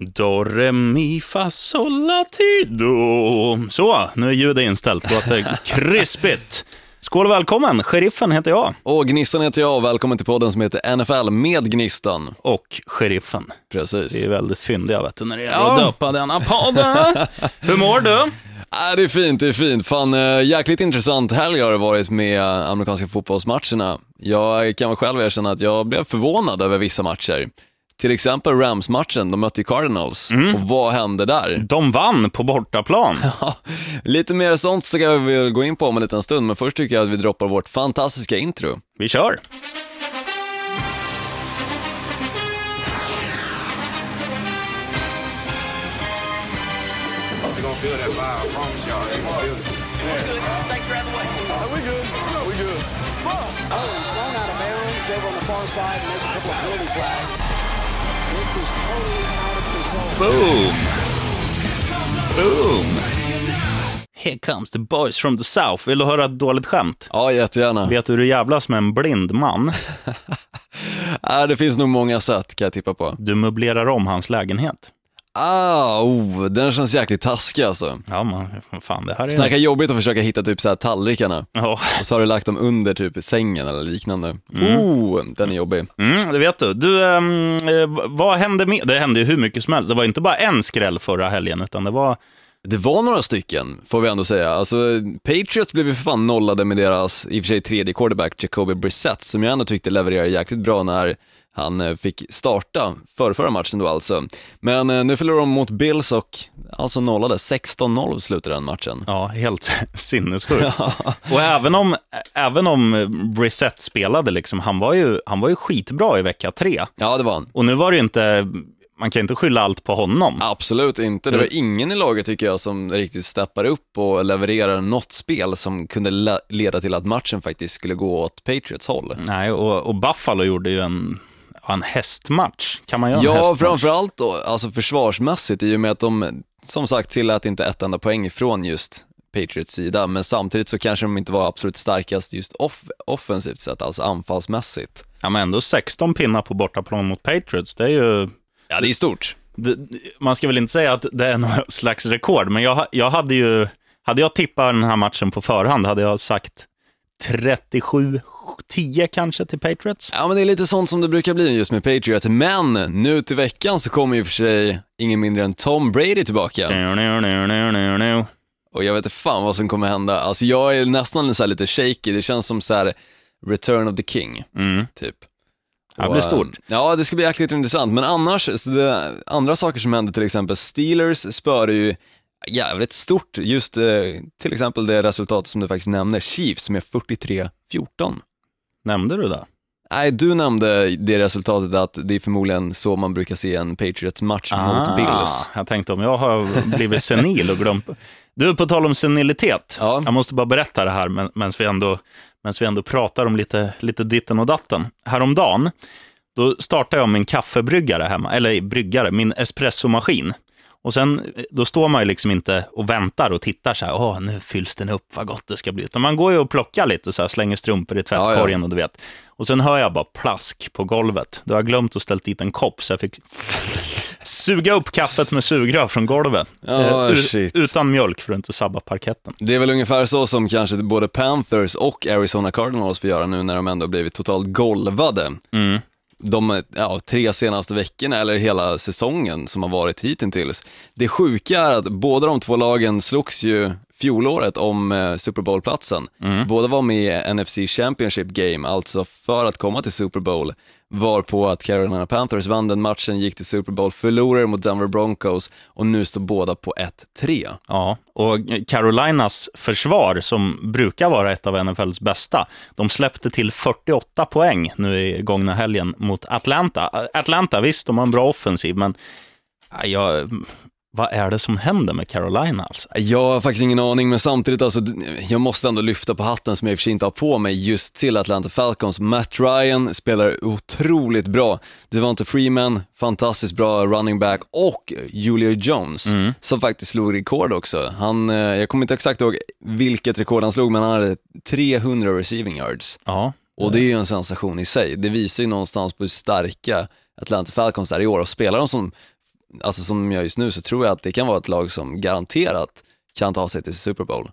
Do, re, mi, fa, sol, la, ti, do. Så, nu är ljudet inställt. Låter krispigt. Skål och välkommen! Sheriffen heter jag. Och Gnistan heter jag välkommen till podden som heter NFL med Gnistan. Och Sheriffen. Precis. Vi är väldigt fyndiga vet du, när det gäller Ja. att döpa denna podd. Hur mår du? Äh, det är fint, det är fint. Fan, äh, jäkligt intressant helg har det varit med amerikanska fotbollsmatcherna. Jag kan väl själv erkänna att jag blev förvånad över vissa matcher. Till exempel Rams-matchen, de mötte Cardinals. Och vad hände där? De vann på bortaplan. Lite mer sånt ska vi väl gå in på om en liten stund, men först tycker jag att vi droppar vårt fantastiska intro. Vi kör. Oh, side, and there's a couple of penalty flags. Boom! Boom! Here comes the boys from the south. Vill du höra ett dåligt skämt? Ja, jättegärna. Vet du hur du jävlas med en blind man? Äh, det finns nog många sätt kan jag tippa på. Du möblerar om hans lägenhet. Ah, oh, den känns jäkligt taskig alltså. Ja, man, fan det här är... Snacka jobbigt att försöka hitta typ så här tallrikarna Ja, och så har du lagt dem under typ sängen eller liknande. Oh, den är jobbig. mm, det vet du. Du, eh, vad hände med... Det hände ju hur mycket som helst. Det var inte bara en skräll förra helgen, utan det var... Det var några stycken, får vi ändå säga. Alltså, Patriots blev ju för fan nollade med deras, i och för sig tredje quarterback, Jacoby Brissett, som jag ändå tyckte levererade jäkligt bra när han eh, fick starta för förra matchen då alltså. Men eh, nu förlorar de mot Bills och alltså nollade, 16-0 slutade den matchen. Ja, helt sinnessjukt. Och även om, även om Brissett spelade, liksom, han, var ju, han var ju skitbra i vecka tre. Ja, det var han. Och nu var det ju inte... Man kan ju inte skylla allt på honom. Absolut inte. Det var ingen i laget tycker jag som riktigt steppar upp och levererar något spel som kunde le- leda till att matchen faktiskt skulle gå åt Patriots håll. Nej, och, och Buffalo gjorde ju en, en hästmatch. Kan man göra en Ja, hästmatch? framförallt då, alltså försvarsmässigt i och med att de, som sagt, tillät inte ett enda poäng ifrån just Patriots sida, men samtidigt så kanske de inte var absolut starkast just off offensivt sett, alltså anfallsmässigt. Ja, men ändå 16 pinnar på bortaplan mot Patriots. Det är ju... Ja, det är stort. Det, man ska väl inte säga att det är någon slags rekord, men jag, jag hade ju... Hade jag tippat den här matchen på förhand hade jag sagt 37-10 kanske till Patriots. Ja, men det är lite sånt som det brukar bli just med Patriots, men nu till veckan så kommer ju för sig ingen mindre än Tom Brady tillbaka. Och jag vet inte fan vad som kommer hända. Alltså jag är nästan så lite shaky, det känns som så här Return of the King, Mm. typ. Ja, det Och, blir stort. eh, Ja, det ska bli jäkligt intressant. Men annars, det, andra saker som händer, till exempel Steelers spöade ju jävligt stort, just eh, till exempel det resultatet som du faktiskt nämner, Chiefs med 43-14. Nämnde du det? Nej, du nämnde det resultatet att det är förmodligen så man brukar se en Patriots-match mot Bills. Ah, Jag tänkte om jag har blivit senil och glömt. Du, på tal om senilitet. Ja. Jag måste bara berätta det här men- medan vi ändå, vi ändå pratar om lite, lite ditten och datten. Häromdagen, då startade jag min kaffebryggare hemma, eller bryggare, min espressomaskin. Och sen, då står man ju liksom inte och väntar och tittar så här, åh, nu fylls den upp, vad gott det ska bli. Utan man går ju och plockar lite så här, slänger strumpor i tvättkorgen och du vet. Och sen hör jag bara plask på golvet. Då har jag glömt att ställa dit en kopp, så jag fick suga upp kaffet med sugrör från golvet. Ja, Eh, u- utan mjölk för att inte sabba parketten. Det är väl ungefär så som kanske både Panthers och Arizona Cardinals får göra nu när de ändå blivit totalt golvade. De ja, tre senaste veckorna, eller hela säsongen som har varit hittills. Det sjuka är att båda de två lagen slogs ju fjolåret om eh, Super Bowl-platsen. Båda var med i NFC Championship Game, alltså för att komma till Super Bowl, var på att Carolina Panthers vann den matchen, gick till Super Bowl, förlorade mot Denver Broncos och nu står båda på 1-3. Ja, och Carolinas försvar, som brukar vara ett av NFLs bästa, de släppte till 48 poäng nu i gångna helgen mot Atlanta. Atlanta, visst, de har en bra offensiv, men ja, jag, vad är det som händer med Carolina? Alltså? Jag har faktiskt ingen aning, men samtidigt alltså, jag måste ändå lyfta på hatten som jag i och för sig inte har på mig just till Atlanta Falcons. Matt Ryan spelar otroligt bra. Devonta Freeman, fantastiskt bra running back och Julio Jones, som faktiskt slog rekord också. Han, eh, jag kommer inte exakt ihåg vilket rekord han slog, men han hade 300 receiving yards. Ja, Och det är ju en sensation i sig. Det visar ju någonstans på hur starka Atlanta Falcons är i år och spelar de som alltså som de gör just nu, så tror jag att det kan vara ett lag som garanterat kan ta sig till Super Bowl.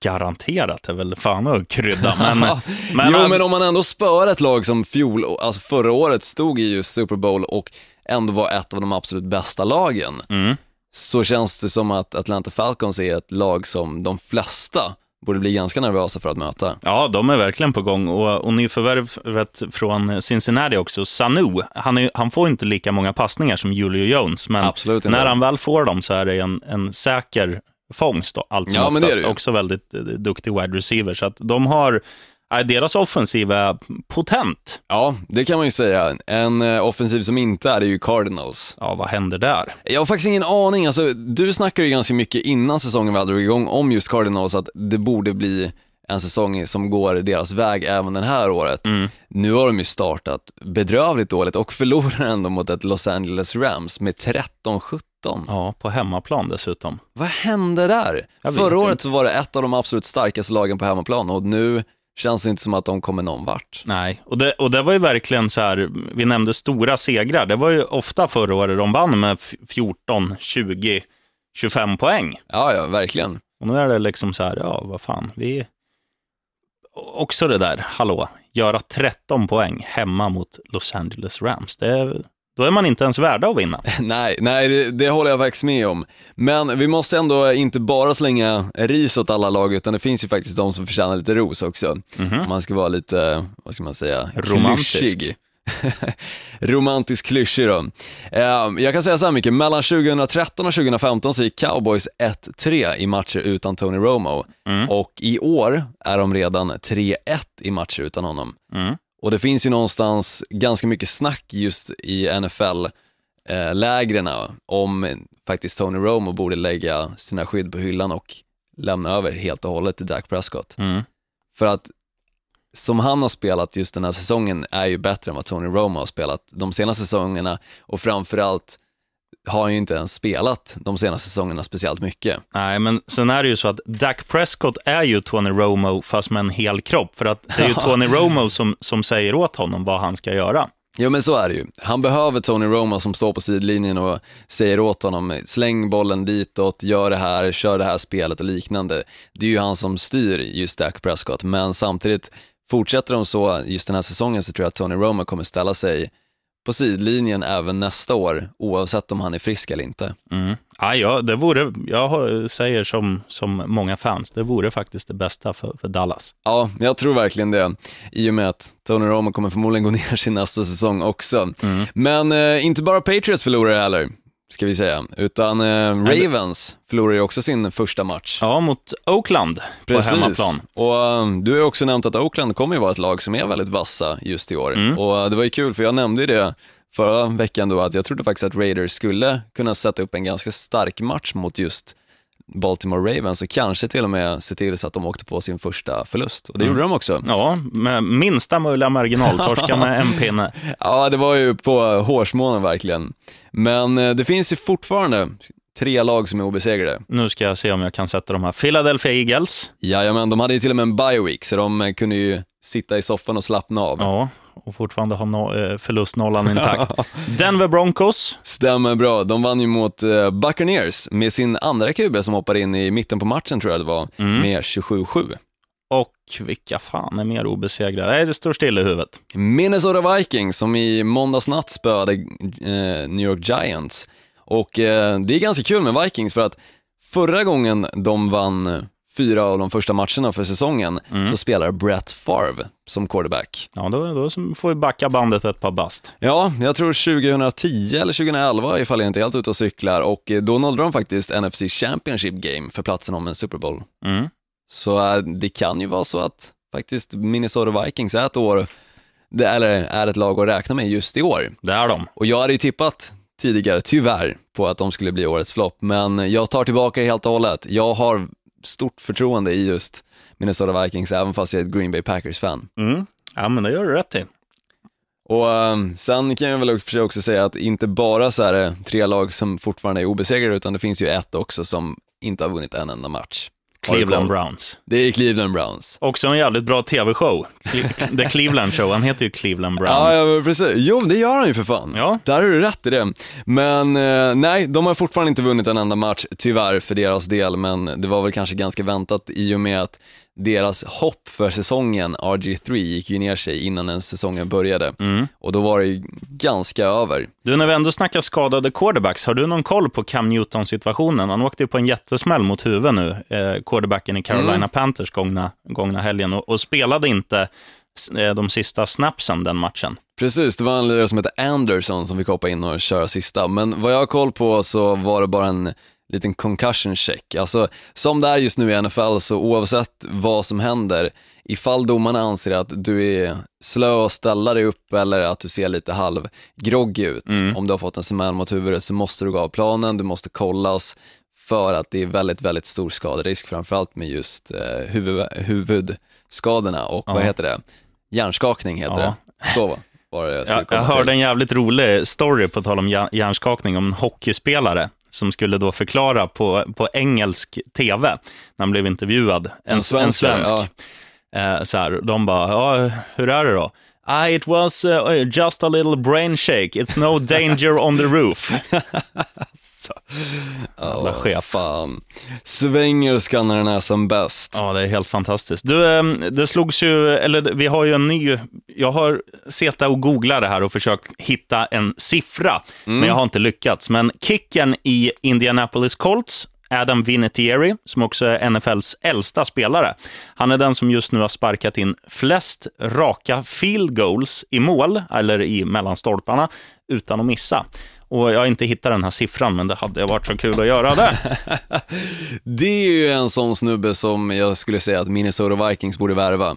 Garanterat är väl fan att krydda, men... men jo, men om man ändå spör ett lag som fjol, alltså förra året stod i just Super Bowl och ändå var ett av de absolut bästa lagen, Mm. så känns det som att Atlanta Falcons är ett lag som de flesta borde bli ganska nervösa för att möta. Ja, de är verkligen på gång. Och, och nyförvärvet från Cincinnati också, Sanu, han, är, han får inte lika många passningar som Julio Jones, men när han väl får dem så är det en, en säker fångst, allt som Ja, oftast. Också väldigt eh, duktig wide receiver. Så att de har, deras offensiv är potent. Ja, det kan man ju säga. En eh, offensiv som inte är det är ju Cardinals. Ja, vad händer där? Jag har faktiskt ingen aning, alltså, du snackade ju ganska mycket innan säsongen väl drog igång om just Cardinals, att det borde bli en säsong som går deras väg även det här året. Nu har de ju startat bedrövligt dåligt och förlorar ändå mot ett Los Angeles Rams med 13-17. Ja, på hemmaplan dessutom. Vad hände där? Förra året inte. så var det ett av de absolut starkaste lagen på hemmaplan och nu känns inte som att de kommer någon vart. Nej, och det, och det var ju verkligen så här, vi nämnde stora segrar. Det var ju ofta förra året de vann med f- 14, 20, 25 poäng. Ja, ja, verkligen. Och nu är det liksom så här, ja, vad fan, vi... Också det där, hallå, göra 13 poäng hemma mot Los Angeles Rams. Det är, då är man inte ens värda att vinna. Nej, nej det, det håller jag faktiskt med om. Men vi måste ändå inte bara slänga ris åt alla lag, utan det finns ju faktiskt de som förtjänar lite ros också. Om Man ska vara lite, vad ska man säga, Romantisk. klyschig. Romantisk klyschig då. Eh, Jag kan säga så här mycket, mellan 2013 och 2015 så gick Cowboys 1-3 i matcher utan Tony Romo. Och i år är de redan 3-1 i matcher utan honom. Mm. Och det finns ju någonstans ganska mycket snack just i NFL-lägren om faktiskt Tony Romo borde lägga sina skydd på hyllan och lämna över helt och hållet till Dak Prescott. Mm. För att som han har spelat just den här säsongen är ju bättre än vad Tony Romo har spelat de senaste säsongerna och framförallt har ju inte ens spelat de senaste säsongerna speciellt mycket. Nej, men sen är det ju så att Dak Prescott är ju Tony Romo fast med en hel kropp. För att det är ju Tony Romo som, som säger åt honom vad han ska göra. Jo men så är det ju. Han behöver Tony Romo som står på sidlinjen och säger åt honom, släng bollen ditåt, gör det här, kör det här spelet och liknande. Det är ju han som styr just Dak Prescott, men samtidigt fortsätter de så just den här säsongen så tror jag att Tony Romo kommer ställa sig på sidlinjen även nästa år, oavsett om han är frisk eller inte. Mm. Ja, ja, det vore, jag säger som, som många fans, det vore faktiskt det bästa för, för Dallas. Ja, jag tror verkligen det. I och med att Tony Romo kommer förmodligen gå ner sin nästa säsong också. Men eh, inte bara Patriots förlorar heller, ska vi säga, utan eh, Ravens förlorar ju också sin första match. Ja, mot Oakland på hemmaplan. Och um, du har ju också nämnt att Oakland kommer ju vara ett lag som är väldigt vassa just i år. Mm. Och uh, det var ju kul, för jag nämnde ju det förra veckan då, att jag trodde faktiskt att Raiders skulle kunna sätta upp en ganska stark match mot just Baltimore Ravens och kanske till och med se till så att de åkte på sin första förlust. Och det gjorde de också. Ja, med minsta möjliga marginal, torska med en pinne. Ja, det var ju på hårsmånen verkligen. Men eh, det finns ju fortfarande tre lag som är obesegrade. Nu ska jag se om jag kan sätta de här. Philadelphia Eagles. Jajamän, de hade ju till och med en bye week, så de eh, kunde ju sitta i soffan och slappna av. Ja, och fortfarande ha no, eh, förlustnollan intakt. Denver Broncos. Stämmer bra. De vann ju mot eh, Buccaneers med sin andra QB som hoppade in i mitten på matchen tror jag det var, med 27-7. Och vilka fan är mer obesegrade? Nej, det står still i huvudet. Minnesota Vikings som i måndags natt spöade eh, New York Giants. Och eh, det är ganska kul med Vikings för att förra gången de vann fyra av de första matcherna för säsongen så spelar Brett Favre som quarterback. Ja, då, då får vi backa bandet ett par bast. Ja, jag tror 2010 eller 2011 ifall jag inte är helt ute och cyklar och eh, då nådde de faktiskt NFC Championship Game för platsen om en Super Bowl. Mm. Så äh, det kan ju vara så att faktiskt Minnesota Vikings är ett år, eller är ett lag att räkna med just i år. Det är de. Och jag hade ju tippat tidigare, tyvärr, på att de skulle bli årets flopp, men jag tar tillbaka det helt och hållet. Jag har stort förtroende i just Minnesota Vikings, även fast jag är ett Green Bay Packers-fan. Mm. Ja, men det gör du rätt i. Och ähm, sen kan jag väl också- också säga att inte bara så är det tre lag som fortfarande är obesegrade, utan det finns ju ett också som inte har vunnit en enda match. Cleveland? Browns. Det är Cleveland Browns. Också en jävligt bra tv-show. The Cleveland Show, han heter ju Cleveland Brown. Ja, ja, precis. Jo, det gör han ju för fan. Ja. Där har du rätt i det. Men eh, nej, de har fortfarande inte vunnit en enda match, tyvärr för deras del, men det var väl kanske ganska väntat i och med att deras hopp för säsongen, RG3, gick ju ner sig innan den säsongen började. Mm. Och då var det ju ganska över. Du, när vi ändå snackar skadade quarterbacks, har du någon koll på Cam Newton-situationen? Han åkte ju på en jättesmäll mot huvudet nu, eh, quarterbacken i Carolina Mm. Panthers gångna, gångna helgen, och, och spelade inte eh, de sista snapsen den matchen. Precis, det var en lirare som hette Anderson som fick hoppa in och köra sista, men vad jag har koll på så var det bara en liten concussion check. Alltså, som det är just nu i NFL, så oavsett vad som händer, ifall domarna anser att du är slö att ställa dig upp eller att du ser lite halvgroggy ut, om du har fått en smäll mot huvudet så måste du gå av planen, du måste kollas för att det är väldigt, väldigt stor skaderisk, framförallt med just eh, huvud, huvudskadorna och vad Ja. heter det? Hjärnskakning heter Ja. det. Så va? var det jag Jag, jag hörde en jävligt rolig story, på tal om hjär- hjärnskakning, om en hockeyspelare som skulle då förklara på, på engelsk tv, när han blev intervjuad, en, en svensk, svensk. ja. Eh, så här, de bara, ja, hur är det då? Ah, it was uh, just a little brain shake. It's no danger on the roof. Jävla Ja, chef. fan. Svängerskan är nästan bäst. Ja, det är helt fantastiskt. Du, ehm, det slogs ju, eller vi har ju en ny, jag har suttit och googlat det här och försökt hitta en siffra, men jag har inte lyckats. Men kicken i Indianapolis Colts, Adam Vinatieri, som också är NFLs äldsta spelare, han är den som just nu har sparkat in flest raka field goals i mål, eller i mellanstolparna, utan att missa. Och jag har inte hittat den här siffran, men det hade varit så kul att göra det. Det är ju en sån snubbe som jag skulle säga att Minnesota Vikings borde värva.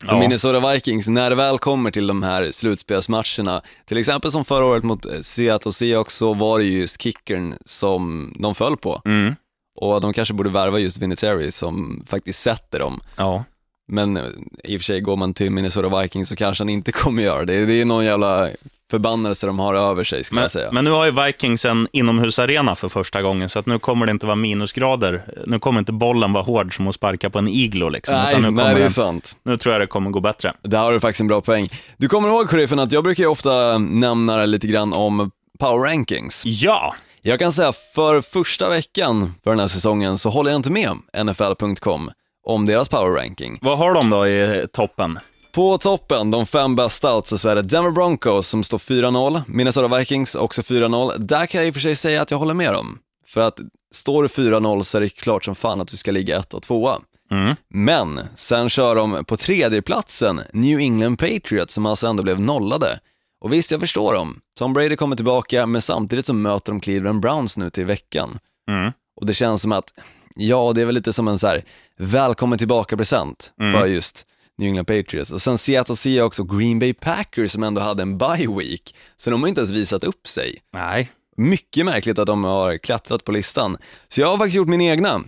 För Ja. Minnesota Vikings, när det väl kommer till de här slutspelsmatcherna, till exempel som förra året mot Seattle Seahawks, så var det ju just kickern som de föll på. Mm. Och de kanske borde värva just Vinatieri som faktiskt sätter dem. Ja. Men i och för sig, går man till Minnesota Vikings så kanske han inte kommer göra det. Det är någon jävla förbannelse de har över sig, skulle Men, jag säga. men nu har ju Vikings en inomhusarena för första gången, så att nu kommer det inte vara minusgrader. Nu kommer inte bollen vara hård som att sparka på en iglo. Liksom, nej, nu, nej, det är den, sant. nu tror jag det kommer gå bättre. Där har du faktiskt en bra poäng. Du kommer ihåg Sheriffen att jag brukar ju ofta nämna lite grann om power rankings. Ja, Jag kan säga för första veckan för den här säsongen så håller jag inte med NFL.com om deras power ranking. vad har de då i toppen? På toppen, de fem bästa alltså, så är det Denver Broncos som står 4-0, Minnesota Vikings också 4-0. Där kan jag i och för sig säga att jag håller med dem. För att står du 4-0 så är det klart som fan att du ska ligga ett och tvåa. Mm. Men sen kör de på tredje platsen New England Patriots som alltså ändå blev nollade. Och visst, jag förstår dem. Tom Brady kommer tillbaka, men samtidigt så möter de Cleveland Browns nu till veckan. Mm. Och det känns som att, ja, det är väl lite som en så här välkommen tillbaka-present för just New England Patriots. Och sen Seattle Seahawks och Green Bay Packers som ändå hade en bye week. Så de har inte ens visat upp sig. Nej, Mycket märkligt att de har klättrat på listan. Så jag har faktiskt gjort min egna.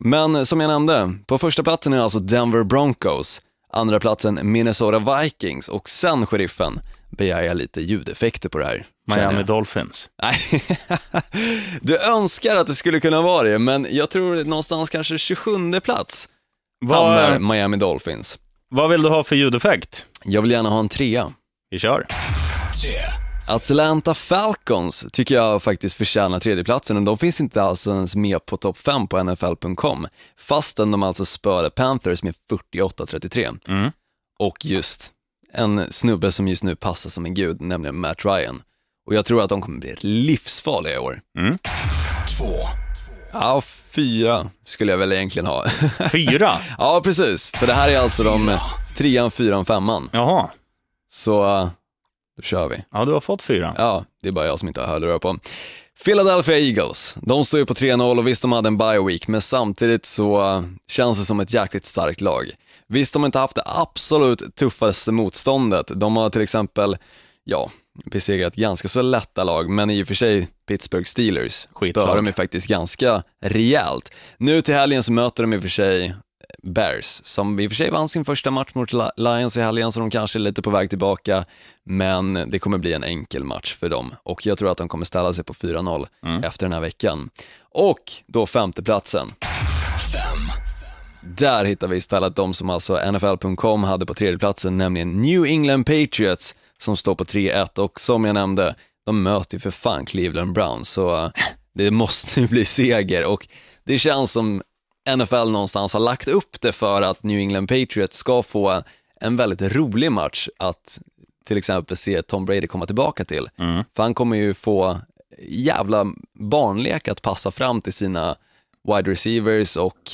Men som jag nämnde, på första platsen är alltså Denver Broncos, andra platsen Minnesota Vikings och sen sheriffen begär jag lite ljudeffekter på det här. Miami. Dolphins. Nej, du önskar att det skulle kunna vara det, men jag tror någonstans kanske 27 plats hamnar Vad, Miami Dolphins. vad vill du ha för ljudeffekt? Jag vill gärna ha en trea. Vi kör. Atlanta Falcons tycker jag faktiskt förtjänar tredjeplatsen och de finns inte alls ens med på topp 5 på NFL.com fastän de alltså spöade Panthers med 48-33. Mm. Och just en snubbe som just nu passar som en gud, nämligen Matt Ryan. Och jag tror att de kommer bli livsfarliga i år. Mm. Ja, fyra skulle jag väl egentligen ha. Fyra? ja, precis. För det här är alltså de trean, fyran, femman. Jaha. Så uh, då kör vi. Ja, du har fått fyra. Ja, det är bara jag som inte har hörlurar på. Philadelphia Eagles, de står ju på 3-0 och visst de hade en bye week, men samtidigt så uh, känns det som ett jäkligt starkt lag. Visst, de har inte haft det absolut tuffaste motståndet. De har till exempel, ja, besegrat ganska så lätta lag, men i och för sig Pittsburgh Steelers spöar de ju faktiskt ganska rejält. Nu till helgen så möter de i och för sig Bears, som i och för sig vann sin första match mot Li- Lions i helgen, så de kanske är lite på väg tillbaka, men det kommer bli en enkel match för dem. Och jag tror att de kommer ställa sig på 4-0 efter den här veckan. Och då femteplatsen. Där hittar vi istället de som alltså NFL.com hade på tredjeplatsen, nämligen New England Patriots som står på 3-1 och som jag nämnde, de möter ju för fan Cleveland Browns så uh, det måste ju bli seger och det känns som NFL någonstans har lagt upp det för att New England Patriots ska få en väldigt rolig match att till exempel se Tom Brady komma tillbaka till. Mm. För han kommer ju få jävla barnlek att passa fram till sina wide receivers och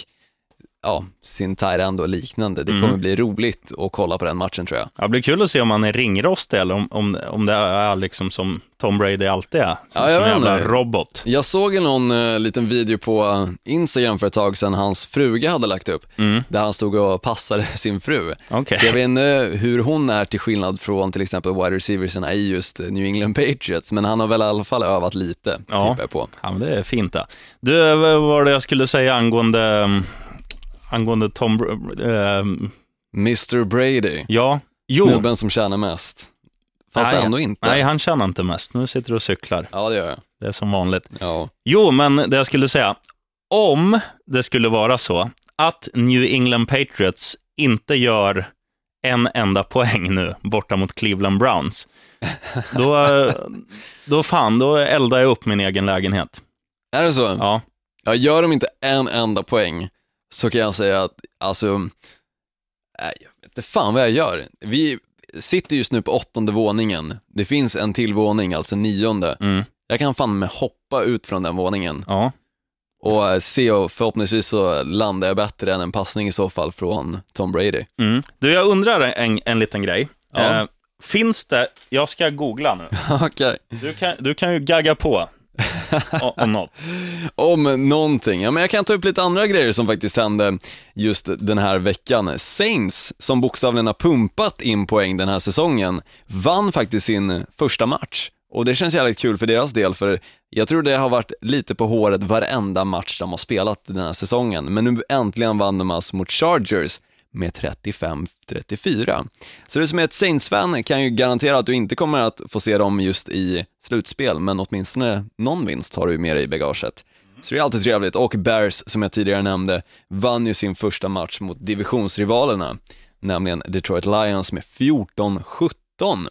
ja, sin tight och liknande. Det kommer bli roligt att kolla på den matchen tror jag. Ja, det blir kul att se om han är ringrostig eller om, om, om det är liksom som Tom Brady alltid är. Som, Ja, som en jävla robot. Jag såg ju någon eh, liten video på Instagram för ett tag sedan hans fruga hade lagt upp, där han stod och passade sin fru. Mm. Okej. Så jag vet inte hur hon är till skillnad från till exempel wide receiverserna i just New England Patriots, men han har väl i alla fall övat lite, Ja. tippar jag på. Ja, men det är fint det. Du, vad var det jag skulle säga angående, um, angående Tom... Ehm, Mr Brady, ja, jo. snubben som tjänar mest. Fast nej, ändå inte. Nej, han tjänar inte mest. Nu sitter du och cyklar. Ja, det gör jag. Det är som vanligt. Ja. Jo, men det jag skulle säga. Om det skulle vara så att New England Patriots inte gör en enda poäng nu borta mot Cleveland Browns, då, då fan, då eldar jag upp min egen lägenhet. Är det så? Ja, Ja, gör de inte en enda poäng så kan jag säga att, alltså, nej, jag vet inte fan vad jag gör. Vi sitter just nu på åttonde våningen. Det finns en till våning, alltså nionde. mm, Jag kan fan med hoppa ut från den våningen ja. och eh, se och förhoppningsvis så landar jag bättre än en passning i så fall från Tom Brady. Mm. Du, jag undrar en, en liten grej. Ja. Eh, finns det, jag ska googla nu. Okej. Du kan, du kan ju gagga på om något. Om någonting, ja men jag kan ta upp lite andra grejer som faktiskt hände just den här veckan. Saints, som bokstavligen har pumpat in poäng den här säsongen, vann faktiskt sin första match. Och det känns jävligt kul för deras del, för jag tror det har varit lite på håret varenda match de har spelat den här säsongen. Men nu äntligen vann de alltså mot Chargers med 35-34. Så du som är ett Saints-fan kan ju garantera att du inte kommer att få se dem just i slutspel, men åtminstone någon vinst har du ju med dig i bagaget. Så det är alltid trevligt. Och Bears, som jag tidigare nämnde, vann ju sin första match mot divisionsrivalerna, nämligen Detroit Lions med 14-17.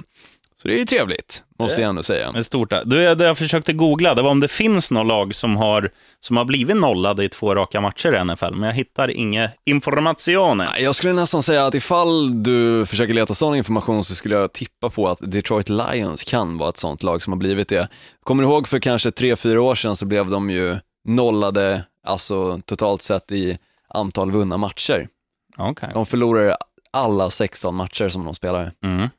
Så det är ju trevligt, måste jag ändå säga. Det är stort. Du, det jag försökte googla, det var om det finns något lag som har, som har blivit nollade i två raka matcher i NFL, men jag hittar inga informationer. Jag skulle nästan säga att ifall du försöker leta sån information så skulle jag tippa på att Detroit Lions kan vara ett sånt lag som har blivit det. Kommer du ihåg för kanske tre fyra år sedan så blev de ju nollade, alltså totalt sett i antal vunna matcher. Okej. De förlorade alla 16 matcher som de spelade. Mm.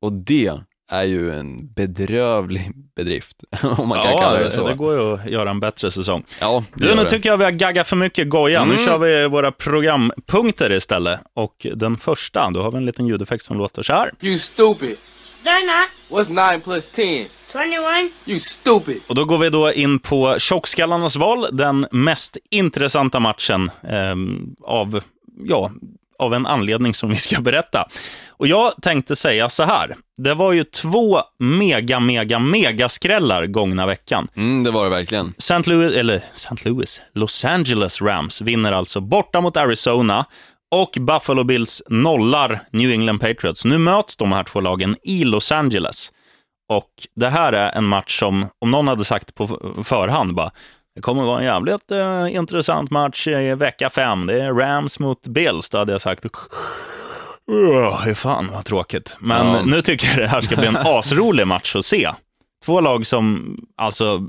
Och det är ju en bedrövlig bedrift, om man kan Ja, kalla det, så. det går ju att göra en bättre säsong. Ja, det Du, nu det. tycker jag vi har gaggat för mycket goja. Nu Mm. kör vi våra programpunkter istället. Och den första, då har vi en liten ljudeffekt som låter så här. You stupid. They're not. What's 9 plus 10? 21. You stupid. Och då går vi då in på tjockskallarnas val, den mest intressanta matchen ehm, av, ja, av en anledning som vi ska berätta. Och jag tänkte säga så här, det var ju två mega, mega, mega skrällar gångna veckan. Mm, det var det verkligen. St. Louis, eller St. Louis, Los Angeles Rams vinner alltså borta mot Arizona och Buffalo Bills nollar New England Patriots. Nu möts de här två lagen i Los Angeles. Och det här är en match som, om någon hade sagt på förhand, bara, det kommer vara en jävligt eh, intressant match i vecka fem. Det är Rams mot Bills. Då hade jag sagt, "Åh, hur fan vad tråkigt. Men Ja. nu tycker jag det här ska bli en asrolig match att se. Två lag som, alltså,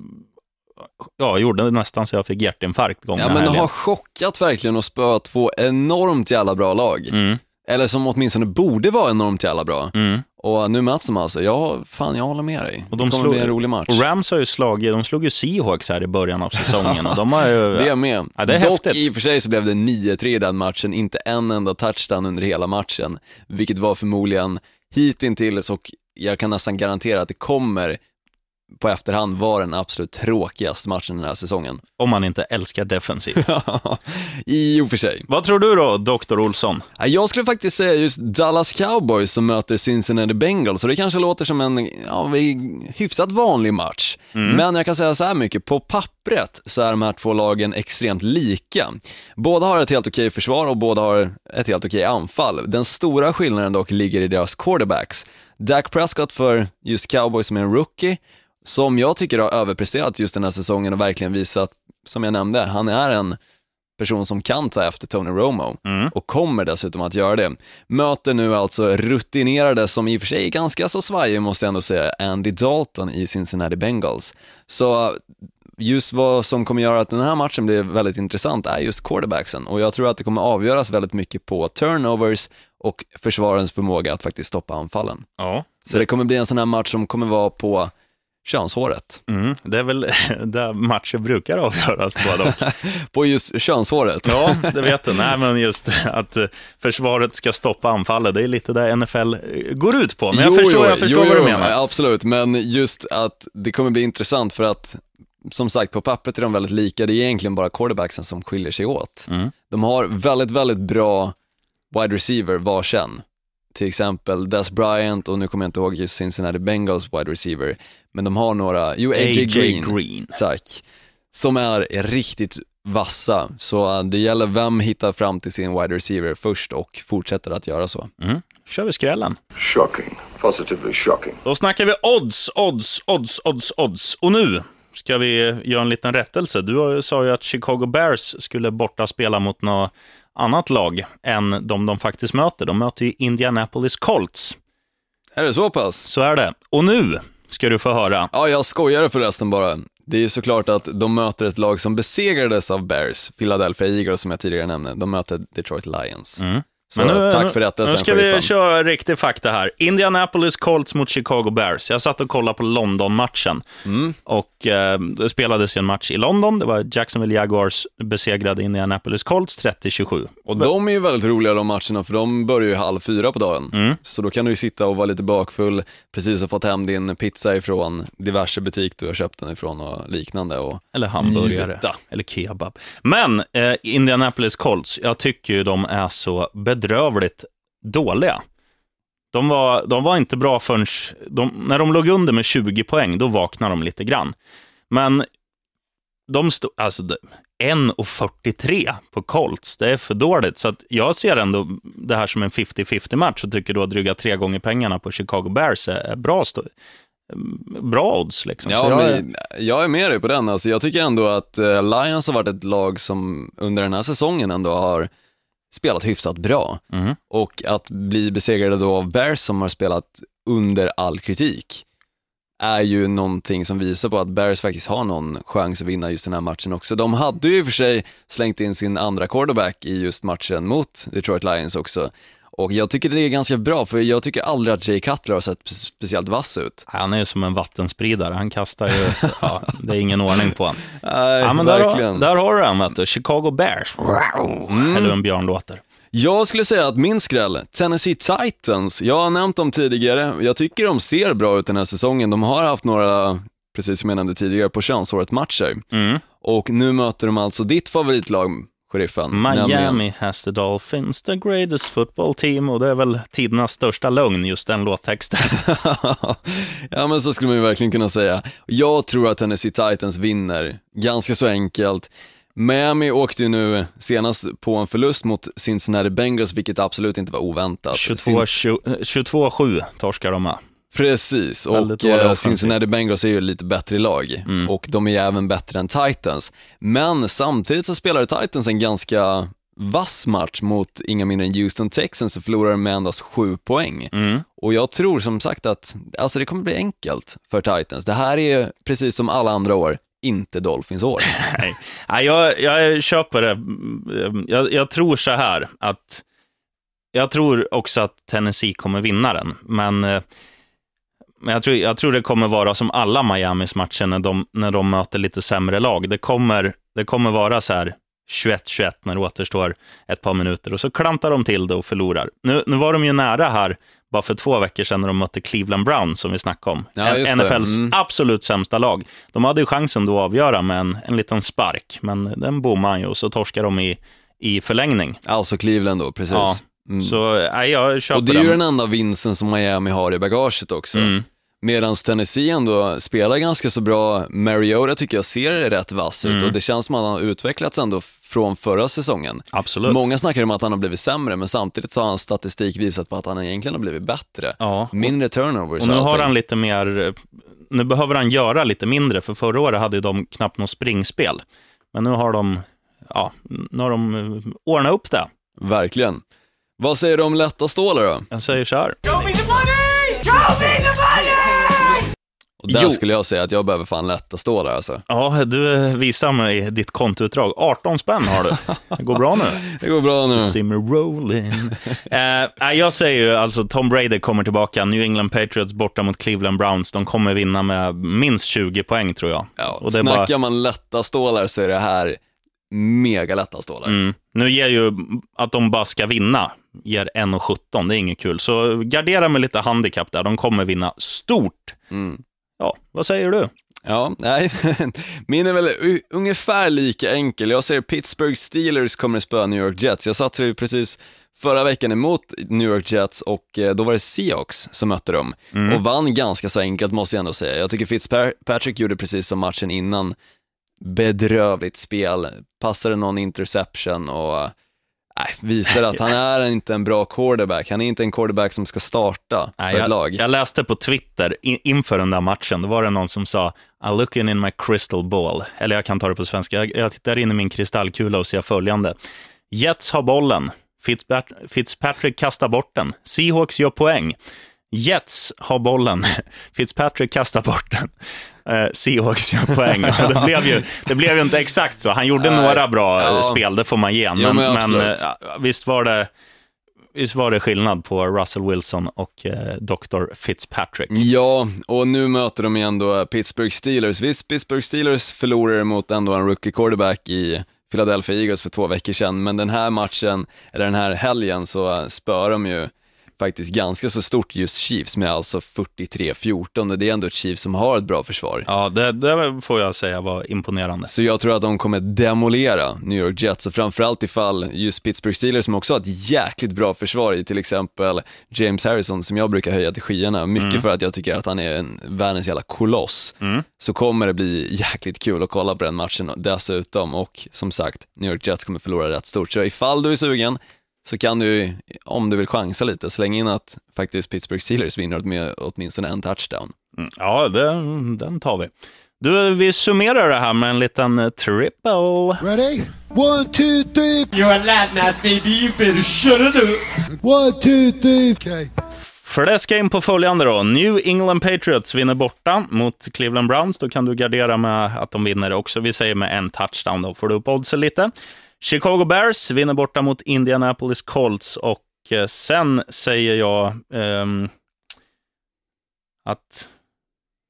ja, gjorde nästan så jag fick hjärtinfarkt gångna Ja men helgen. har chockat verkligen och spöat två enormt jävla bra lag. Mm, Eller som åtminstone borde vara enormt jävla bra. mm. Och nu möts de alltså. Ja, fan jag håller med dig. Och de det kommer slog- bli en rolig match. Och Rams har ju slagit, de slog ju Seahawks här i början av säsongen och de har ju... Det är med. Ja, det är Dock häftigt. i och för sig så blev det 9-3 i den matchen, inte en enda touchdown under hela matchen, vilket var förmodligen hittills och jag kan nästan garantera att det kommer på efterhand var den absolut tråkigaste matchen den här säsongen. Om man inte älskar defensiv. I och för sig. Vad tror du då, Dr. Olsson? Ja, Jag skulle faktiskt säga just Dallas Cowboys som möter Cincinnati Bengals, och det kanske låter som en ja, hyfsat vanlig match. Men jag kan säga så här mycket, på pappret så är de här två lagen extremt lika. Båda har ett helt okej försvar och båda har ett helt okej anfall. Den stora skillnaden dock ligger i deras quarterbacks. Dak Prescott för just Cowboys som är en rookie, som jag tycker har överpresterat just den här säsongen och verkligen visat, som jag nämnde, han är en person som kan ta efter Tony Romo och kommer dessutom att göra det. Möter nu alltså rutinerade, som i och för sig är ganska så svajig måste jag ändå säga, Andy Dalton i Cincinnati Bengals. Så just vad som kommer göra att den här matchen blir väldigt intressant är just quarterbacksen och jag tror att det kommer avgöras väldigt mycket på turnovers och försvarens förmåga att faktiskt stoppa anfallen. Ja. Så det kommer bli en sån här match som kommer vara på könshåret. Mm, det är väl där matcher brukar avgöras på dock. På just könshåret. Ja, det vet du. Nej, men just att eh, försvaret ska stoppa anfallet, det är lite det NFL eh, går ut på. Men jag förstår, jag förstår jo, vad du jo, menar. Absolut, men just att det kommer bli intressant för att som sagt, på pappret är de väldigt lika. Det är egentligen bara quarterbacksen som skiljer sig åt. Mm. De har väldigt, väldigt bra wide receiver varsin. Till exempel Des Bryant och nu kommer jag inte ihåg just Cincinnati Bengals wide receiver. Men de har några, jo AJ, AJ Green, Green. tack, som är riktigt vassa. Så äh, det gäller vem hittar fram till sin wide receiver först och fortsätter att göra så. Mm. kör vi skrällen. Shocking. Positively shocking. Då snackar vi odds, odds, odds, odds, odds. Och nu ska vi göra en liten rättelse. Du sa ju att Chicago Bears skulle borta spela mot något annat lag än de de faktiskt möter. De möter ju Indianapolis Colts. Är det så pass? Så är det. Och nu ska du få höra. Ja, jag skojar förresten bara. Det är ju såklart att de möter ett lag som besegrades av Bears, Philadelphia Eagles som jag tidigare nämnde. De möter Detroit Lions. Så tack för rättelsen, Nu ska vi sheriffen. köra riktig fakta här. Indianapolis Colts mot Chicago Bears. Jag satt och kollade på London-matchen. Mm. Och eh, det spelades ju en match i London. Det var Jacksonville Jaguars besegrade Indianapolis Colts 30-27. Och de är ju väldigt roliga de matcherna för de börjar ju halv fyra på dagen. Mm. Så då kan du ju sitta och vara lite bakfull, precis ha fått hem din pizza ifrån diverse butik du har köpt den ifrån och liknande. Och Eller hamburgare. Njuta. Eller kebab. Men eh, Indianapolis Colts, jag tycker ju de är så bedrövligt dåliga. De var, de var inte bra förrän... De, när de låg under med 20 poäng, då vaknade de lite grann. Men de stod... Alltså, det- 1,43 på Colts, det är för dåligt. Så att jag ser ändå det här som en 50-50 match och tycker då att dryga tre gånger pengarna på Chicago Bears är är bra, stå, bra odds. Liksom. Ja, jag, men jag är med dig på den. Alltså, jag tycker ändå att eh, Lions har varit ett lag som under den här säsongen ändå har spelat hyfsat bra. Mhm. Och att bli besegrade då av Bears som har spelat under all kritik är ju någonting som visar på att Bears faktiskt har någon chans att vinna just den här matchen också. De hade ju i och för sig slängt in sin andra quarterback i just matchen mot Detroit Lions också. Och jag tycker det är ganska bra, för jag tycker aldrig att Jay Cutler har sett spe- speciellt vass ut. Han är ju som en vattenspridare. Han kastar ju, ja, det är ingen ordning på honom. Nej, Ja, men där, har, verkligen. där har du den, vet du. Chicago Bears. Eller hur en björn låter. Jag skulle säga att min skräll, Tennessee Titans, jag har nämnt dem tidigare, jag tycker de ser bra ut den här säsongen. De har haft några, precis som jag nämnde tidigare, på könsåret matcher. Mm. Och nu möter de alltså ditt favoritlag, sheriffen. Miami nämligen- has the Dolphins, the greatest football team. Och det är väl tidernas största lögn, just den låttexten. ja men så skulle man ju verkligen kunna säga. Jag tror att Tennessee Titans vinner, ganska så enkelt. Miami åkte ju nu senast på en förlust mot Cincinnati Bengals, vilket absolut inte var oväntat. 22 22-7 torskar de med. Precis, och eh. Cincinnati Bengals är ju lite bättre lag Mm. och de är ju även bättre än Titans. Men samtidigt så spelade Titans en ganska vass match mot inga mindre än Houston Texans och förlorade med endast sju poäng. Mm. Och jag tror som sagt att alltså det kommer bli enkelt för Titans. Det här är precis som alla andra år, inte Dolphins år. Nej, Nej jag, jag köper det. Jag, jag tror så här att jag tror också att Tennessee kommer vinna den, men, eh, men jag, tror, jag tror det kommer vara som alla Miamis matcher när de, när de möter lite sämre lag. Det kommer, det kommer vara så här 21-21 när det återstår ett par minuter och så klantar de till det och förlorar. Nu, nu var de ju nära här bara för två veckor sedan när de mötte Cleveland Browns, som vi snackade om. Ja. NFLs Mm. absolut sämsta lag. De hade ju chansen då att avgöra med en, en liten spark, men den bommade ju och så torskade de i, i förlängning. Alltså Cleveland då, precis. Ja, Mm. Så nej, jag köper Och det är ju den. den enda vinsten som Miami har i bagaget också. Mm. Medan Tennessee ändå spelar ganska så bra. Mariota tycker jag ser rätt vass ut Mm. och det känns som att han har utvecklats ändå från förra säsongen. Absolut. Många snackar om att han har blivit sämre, men samtidigt så har hans statistik visat på att han egentligen har blivit bättre. Ja. Mindre turnovers Och nu har han lite mer, nu behöver han göra lite mindre, för förra året hade de knappt något springspel. Men nu har de, ja, nu har de eh, ordnat upp det. Verkligen. Vad säger du om lätta stålar då? Jag säger så här. Och där Jo. skulle jag säga att jag behöver fan lätta stålar alltså. Ja, du eh, visar mig ditt kontoutdrag. 18 spänn har du. Det går bra nu. Det går bra nu. Simmer rolling. eh, nej, jag säger ju alltså Tom Brady kommer tillbaka. New England Patriots borta mot Cleveland Browns. De kommer vinna med minst 20 poäng tror jag. Ja, Och det snackar bara- man lätta stålar så är det här mega lätta stålar. Mm. Nu ger ju att de bara ska vinna, ger 1,17. Det är inget kul. Så gardera med lite handikapp där. De kommer vinna stort. Mm. Ja, vad säger du? Ja, nej, min är väl ungefär lika enkel. Jag säger Pittsburgh Steelers kommer att spöa New York Jets. Jag satsade ju precis förra veckan emot New York Jets och eh, då var det Seahawks som mötte dem och vann ganska så enkelt måste jag ändå säga. Jag tycker Fitzpatrick gjorde precis som matchen innan, bedrövligt spel, passade någon interception och visar att han är inte en bra quarterback. Han är inte en quarterback som ska starta Nej, för ett jag, lag. jag läste på Twitter in, inför den där matchen, då var det någon som sa I'm looking in my crystal ball. Eller jag kan ta det på svenska. Jag, jag tittar in i min kristallkula och ser följande. Jets har bollen. Fitzpat Fitzpatrick kastar bort den. Seahawks gör poäng. Jets har bollen. Fitzpatrick kastar bort den. Eh, Seahawks gör poäng. Och det, blev ju, det blev ju inte exakt så. Han gjorde några bra Ja. eh, spel, det får man ge. Jo, Men, men men, absolut. eh, visst var det Visst var det skillnad på Russell Wilson och eh, Dr. Fitzpatrick? Ja, och nu möter de igen då Pittsburgh Steelers. Visst, Pittsburgh Steelers förlorade mot ändå en rookie quarterback i Philadelphia Eagles för två veckor sedan, men den här matchen, eller den här helgen, så spör de ju faktiskt ganska så stort just Chiefs med alltså 43-14 och det är ändå ett Chiefs som har ett bra försvar. Ja, det, det får jag säga var imponerande. Så jag tror att de kommer demolera New York Jets och framförallt ifall just Pittsburgh Steelers som också har ett jäkligt bra försvar i till exempel James Harrison som jag brukar höja till skyarna, mycket för att jag tycker att han är en världens jävla koloss, så kommer det bli jäkligt kul att kolla på den matchen dessutom och som sagt, New York Jets kommer förlora rätt stort. Så ifall du är sugen så kan du, om du vill chansa lite, slänga in att faktiskt Pittsburgh Steelers vinner med åtminstone en touchdown. Mm, Ja, det, den tar vi. Du, vi summerar det här med en liten triple. Ready? One, two, three. You're a lad now, baby. You better shut it up. One, two, three. Okay. Fläska in på följande då. New England Patriots vinner borta mot Cleveland Browns. Då kan du gardera med att de vinner också. Vi säger med en touchdown, då får du upp oddsen lite. Chicago Bears vinner borta mot Indianapolis Colts och eh, sen säger jag um, att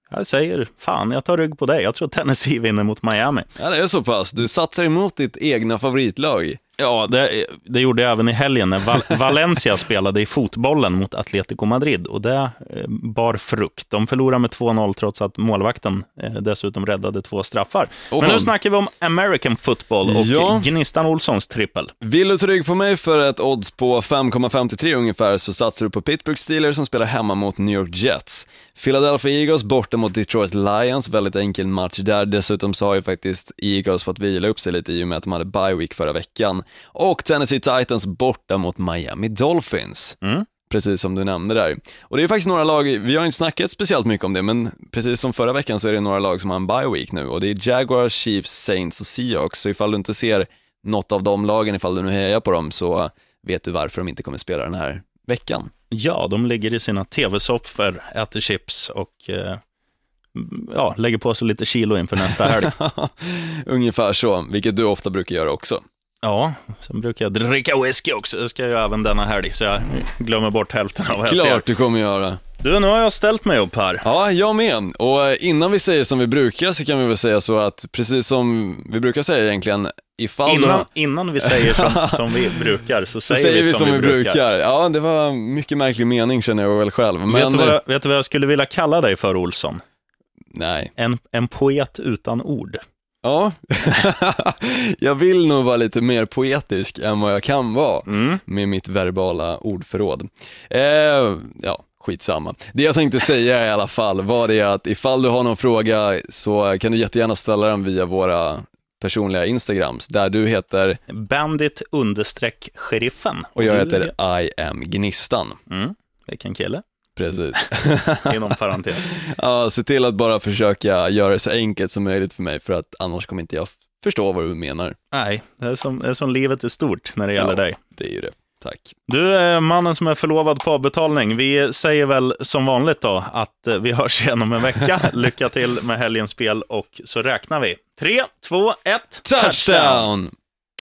jag säger, fan, jag tar rygg på dig. Jag tror Tennessee vinner mot Miami. Ja, det är så pass. Du satsar emot ditt egna favoritlag. Ja, det, det gjorde jag även i helgen när Val Valencia spelade i fotbollen mot Atletico Madrid och det eh, bar frukt. De förlorade med 2-0 trots att målvakten eh, dessutom räddade två straffar. Åh, Men nu snackar vi om American football och Ja. Gnistan Olssons trippel. Vill du ta rygg på mig för ett odds på 5,53 ungefär så satsar du på Pittsburgh Steelers som spelar hemma mot New York Jets. Philadelphia Eagles borta mot Detroit Lions, väldigt enkel match där. Dessutom så har ju faktiskt Eagles fått vila upp sig lite i och med att de hade bye week förra veckan. Och Tennessee Titans borta mot Miami Dolphins. Precis som du nämnde där. Och det är faktiskt några lag, vi har inte snackat speciellt mycket om det, men precis som förra veckan så är det några lag som har en bye week nu och det är Jaguars, Chiefs, Saints och Seahawks. Så ifall du inte ser något av de lagen, ifall du nu hejar på dem, så vet du varför de inte kommer spela den här veckan. Ja, de ligger i sina tv-soffor, äter chips och eh, ja, lägger på sig lite kilo inför nästa helg. Ungefär så, vilket du ofta brukar göra också. Ja, sen brukar jag dricka whisky också. Det ska jag göra även denna helg, så jag glömmer bort hälften av vad jag ser. Klart du kommer göra. Du, nu har jag ställt mig upp här. Ja, jag med. Och eh, innan vi säger som vi brukar så kan vi väl säga så att, precis som vi brukar säga egentligen, ifall. Innan, innan vi säger som, som vi brukar, så Så säger, vi som, vi brukar. Ja, det var mycket märklig mening känner jag väl själv. Men, Vet, du vad jag, vet du vad jag skulle vilja kalla dig för, Olsson? nej. En, en poet utan ord. Ja, jag vill nog vara lite mer poetisk än vad jag kan vara med mitt verbala ordförråd. Eh, ja, skitsamma. Det jag tänkte säga i alla fall var det att ifall du har någon fråga så kan du jättegärna ställa den via våra personliga Instagrams, där du heter Bandit understreck sheriffen. och jag heter I am Gnistan. Mm, vilken kille, Precis. inom parentes. Ja, se till att bara försöka göra det så enkelt som möjligt för mig, för att annars kommer inte jag förstå vad du menar. Nej, det är, som, det är som livet är stort när det gäller Ja. dig. Det är ju det. Tack. Du är mannen som är förlovad på avbetalning. Vi säger väl som vanligt då att eh, vi hörs igen om en vecka. Lycka till med helgens spel och så räknar vi. Tre, två, ett. Touchdown!